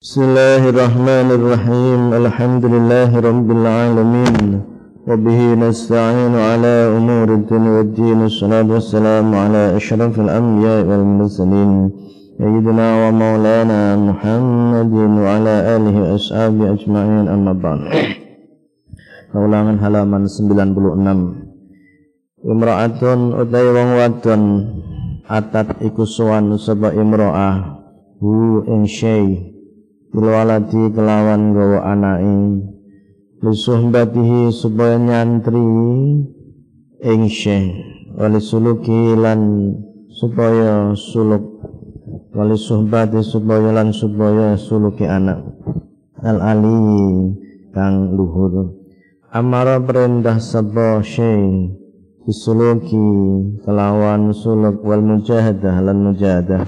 بسم الله الرحمن الرحيم الحمد لله رب العالمين وبه نستعين على أمور الدنيا والدين الصلاة والسلام على أشرف الأنبياء والمرسلين سيدنا ومولانا محمد وعلى آله وأصحابه أجمعين أما بعد Kaulangan halaman 96 Imra'atun utai wong أتت إكسوان سبا امرأة هو إن شيء bilwaladi kelawan gawa anake. Lisuhbatihi supaya nyantri ing syekh. Wali suluki lan supaya suluk. Wali suhbati supaya lan supaya suluki anak. Al ali kang luhur. Amara perintah sapa syekh. Bisuluki kelawan suluk wal mujahadah lan mujahadah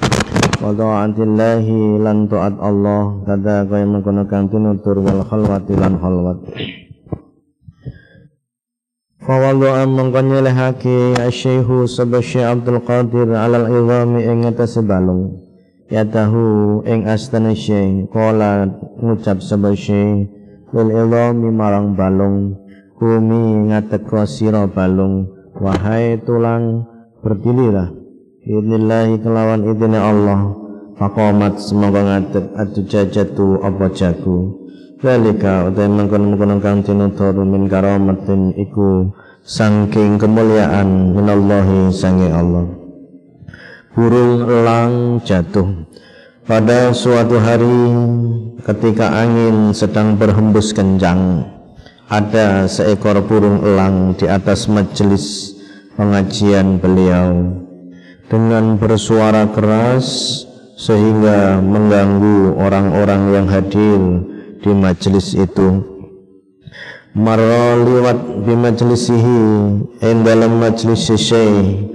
wa ta'atillahi lan ta'at Allah. Kada kaya mengkono kang tinutur wal khalwati lan khalwat. Fawaldu am mengko nyelehake asyaihu sabasy Abdul Qadir alal idhami ing atase balung. Yatahu ing astana syekh kala ngucap sabasy lil idhami marang balung kumi ngateko sira balung. Wahai tulang berdirilah Bismillahi kelawan idine Allah. Fakomat semoga ngadep adu jajatu apa jagu Walika utai mengkono-mengkono kang tinutur min karamatin iku Sangking kemuliaan minallahi sangi Allah. Burung elang jatuh. Pada suatu hari ketika angin sedang berhembus kencang Ada seekor burung elang di atas majelis pengajian beliau dengan bersuara keras sehingga mengganggu orang-orang yang hadir di majelis itu. Marra liwat di majlisihi ing dalam majlis syekh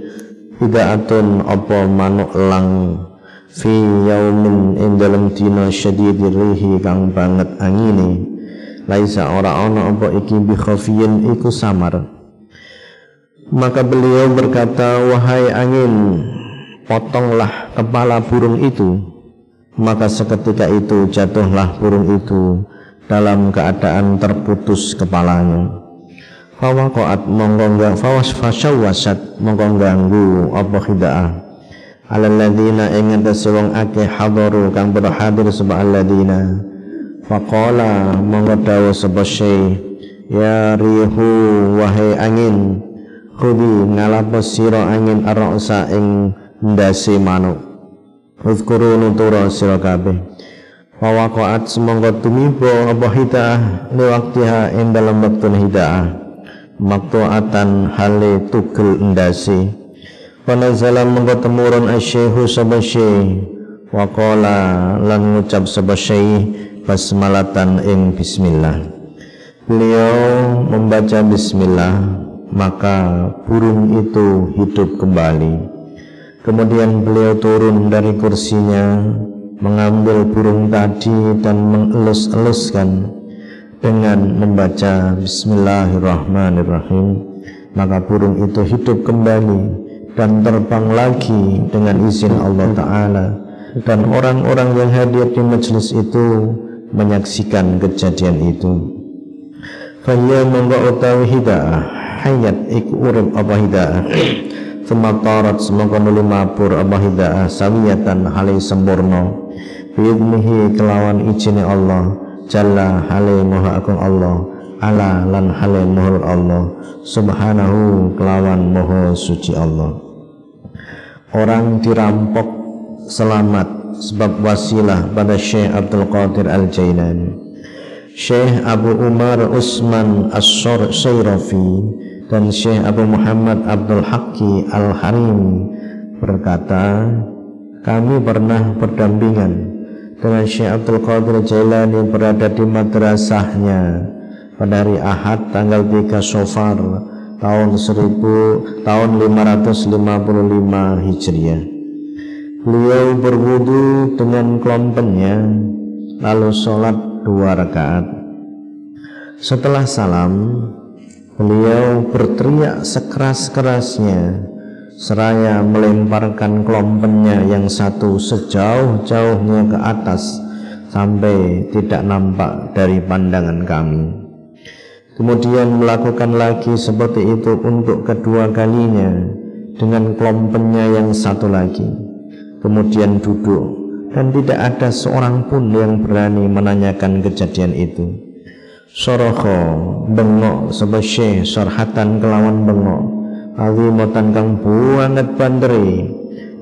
atun apa manuk lang fi yaumin ing dalam dina syadidir rihi kang banget angine. Laisa ora ana apa iki bi khafiyin iku samar maka beliau berkata, wahai angin, potonglah kepala burung itu. Maka seketika itu jatuhlah burung itu dalam keadaan terputus kepalanya. Fawakoat mongkonggang fawas fasyawasat mongkonggangu apa hidaah. Alalladina ingin wong ake hadaru kang berhadir sebab alladina. Faqala mongko sebasy ya rihu wahai angin Khudi ngalapo sira angin aroksa ing ndase manuk. Uzkuru nutura sira kabeh. Fawaqa'at semangka tumiba apa hidaah li waktiha ing dalam wektu hidaah. Maktuatan hale tugel ndase. Panazala mengko temurun asyaihu sabasy waqala lan ngucap sabasy basmalatan ing bismillah. Beliau membaca bismillah maka burung itu hidup kembali. Kemudian beliau turun dari kursinya, mengambil burung tadi dan mengelus-eluskan dengan membaca Bismillahirrahmanirrahim. Maka burung itu hidup kembali dan terbang lagi dengan izin Allah Ta'ala dan orang-orang yang hadir di majelis itu menyaksikan kejadian itu. Faya monggo utawi hidayah hayat iku urip apa hidaah Sumatarat semoga nuli mabur apa hidaah Sawiyatan hali sempurna. Biidnihi kelawan izini Allah. Jalla hali moha agung Allah. Ala lan hali mohur Allah. Subhanahu kelawan moho suci Allah. Orang dirampok selamat sebab wasilah pada Syekh Abdul Qadir Al-Jailani. Syekh Abu Umar Usman As-Sayrafi dan Syekh Abu Muhammad Abdul Haqi Al-Harim berkata, kami pernah berdampingan dengan Syekh Abdul Qadir Jailani berada di madrasahnya pada hari Ahad tanggal 3 Sofar tahun 1000 tahun 555 Hijriah. Beliau berwudu dengan kelompennya lalu sholat dua rakaat. Setelah salam, beliau berteriak sekeras-kerasnya seraya melemparkan kelompennya yang satu sejauh-jauhnya ke atas sampai tidak nampak dari pandangan kami. Kemudian melakukan lagi seperti itu untuk kedua kalinya dengan kelompennya yang satu lagi. Kemudian duduk dan tidak ada seorang pun yang berani menanyakan kejadian itu. Soroho bengok sebesye sorhatan kelawan bengok. Azimatan kang buanget banderi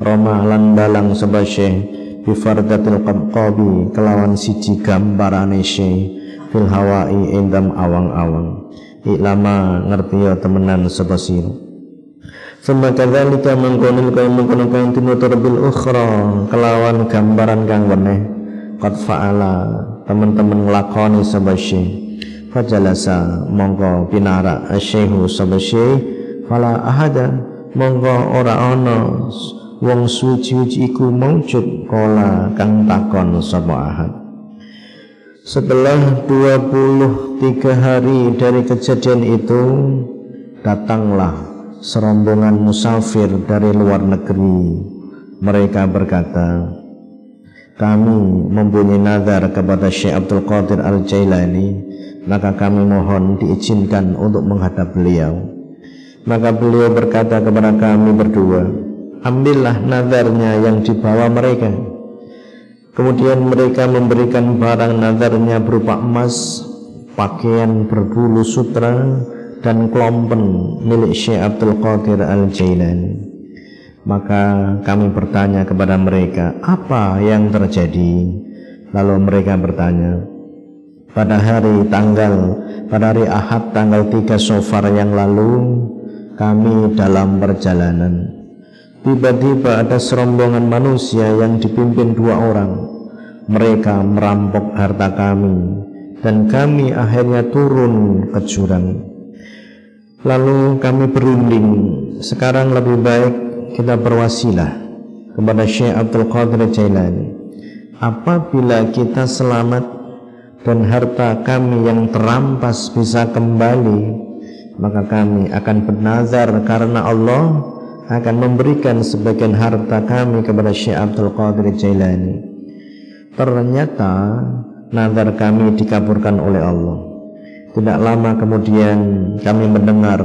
Roma lan balang sebesye bifardatil qabqabi kelawan siji gambarane sy fil hawai indam awang-awang. Iklama ngerti ya temenan sebesir Sama kadzalika mengkonil kaya mengkono kaya tinutur bil ukhra kelawan gambaran kang weneh. Qad fa'ala teman-teman nglakoni sebesye fajalasa mongko pinara asyaihu sabasy fala ahada mongko ora ana wong suci-suci iku maujud kala kang takon sapa ahad. Setelah 23 hari dari kejadian itu datanglah serombongan musafir dari luar negeri. Mereka berkata kami mempunyai nazar kepada Syekh Abdul Qadir Al-Jailani maka kami mohon diizinkan untuk menghadap beliau. Maka beliau berkata kepada kami berdua ambillah nazarnya yang dibawa mereka. Kemudian mereka memberikan barang nazarnya berupa emas pakaian berbulu sutra dan kelompen milik Syekh Abdul Qadir Al-Jailani. Maka kami bertanya kepada mereka apa yang terjadi? Lalu mereka bertanya pada hari tanggal pada hari Ahad tanggal 3 Sofar yang lalu kami dalam perjalanan Tiba-tiba ada serombongan manusia yang dipimpin dua orang. Mereka merampok harta kami dan kami akhirnya turun ke jurang. Lalu kami berunding, sekarang lebih baik kita berwasilah kepada Syekh Abdul Qadir Jailani. Apabila kita selamat dan harta kami yang terampas bisa kembali, maka kami akan bernazar karena Allah akan memberikan sebagian harta kami kepada Syekh Abdul Qadir Jailani. Ternyata nazar kami dikabulkan oleh Allah. Tidak lama kemudian kami mendengar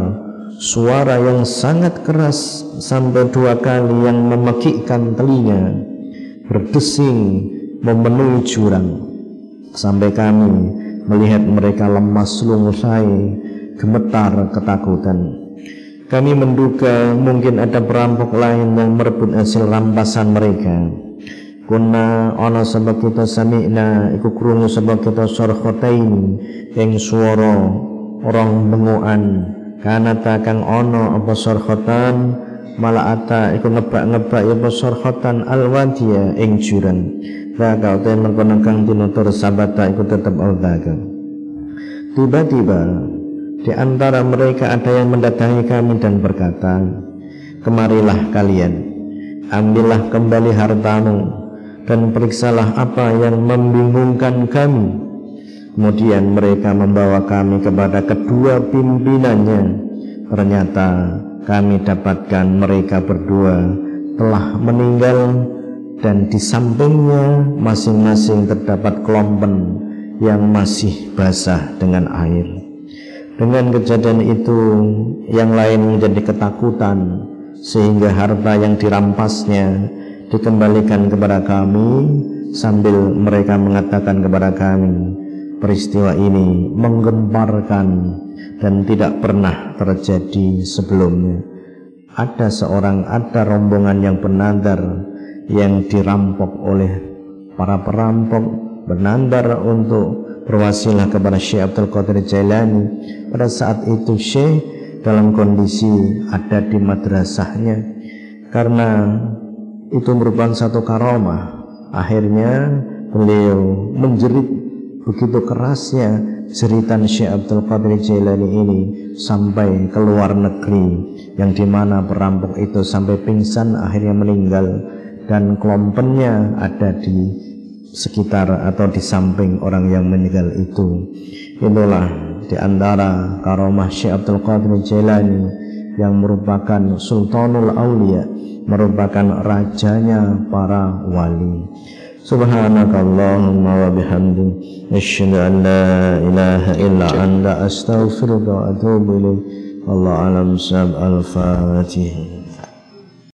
suara yang sangat keras sampai dua kali yang memekikkan telinga berdesing memenuhi jurang sampai kami melihat mereka lemas lungsai gemetar ketakutan. Kami menduga mungkin ada perampok lain yang merebut hasil rampasan mereka. Kuna ana sebab kita sami'na iku krungu sebab kita sorkhotain yang suara orang benguan karena takang ono apa sorkhotan malaata iku ngebak-ngebak ya apa sorkhotan alwadia ing juran Baka utai mengkono kang tinutur sabata iku tetep al Tiba-tiba di antara mereka ada yang mendatangi kami dan berkata, Kemarilah kalian, ambillah kembali hartamu, dan periksalah apa yang membingungkan kami. Kemudian mereka membawa kami kepada kedua pimpinannya. Ternyata kami dapatkan mereka berdua telah meninggal dan di sampingnya masing-masing terdapat kelompen yang masih basah dengan air. Dengan kejadian itu yang lain menjadi ketakutan sehingga harta yang dirampasnya dikembalikan kepada kami sambil mereka mengatakan kepada kami peristiwa ini menggemparkan dan tidak pernah terjadi sebelumnya ada seorang ada rombongan yang penandar yang dirampok oleh para perampok bernandar untuk berwasilah kepada Syekh Abdul Qadir Jailani. Pada saat itu Syekh dalam kondisi ada di madrasahnya. Karena itu merupakan satu karomah. Akhirnya beliau menjerit begitu kerasnya jeritan Syekh Abdul Qadir Jailani ini sampai ke luar negeri yang di mana perampok itu sampai pingsan akhirnya meninggal dan kelompennya ada di sekitar atau di samping orang yang meninggal itu. Itulah di antara karomah Syekh Abdul Qadir Jailani yang merupakan Sultanul Aulia merupakan rajanya para wali. Subhanakallahumma wa bihamdik asyhadu an la ilaha illa anta astaghfiruka wa atubu ilaik. Allah alam sab al-fatihah